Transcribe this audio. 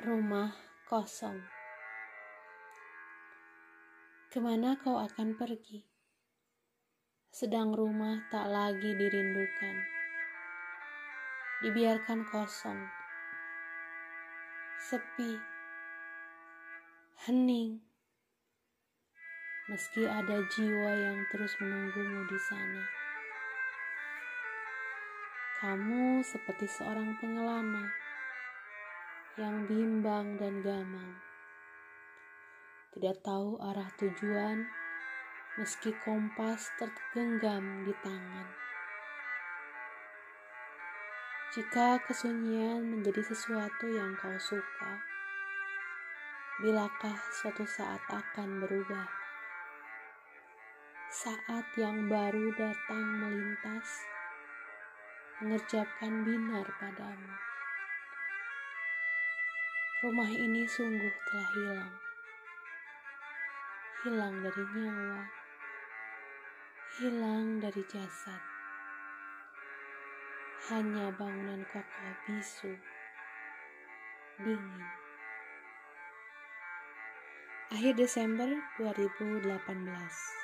rumah kosong. Ke mana kau akan pergi? Sedang rumah tak lagi dirindukan, dibiarkan kosong, sepi, hening. Meski ada jiwa yang terus menunggumu di sana, kamu seperti seorang pengelana yang bimbang dan gamang. Tidak tahu arah tujuan, meski kompas tergenggam di tangan. Jika kesunyian menjadi sesuatu yang kau suka, bilakah suatu saat akan berubah? Saat yang baru datang melintas, mengerjapkan binar padamu. Rumah ini sungguh telah hilang. Hilang dari nyawa. Hilang dari jasad. Hanya bangunan kokoh bisu. Dingin. Akhir Desember 2018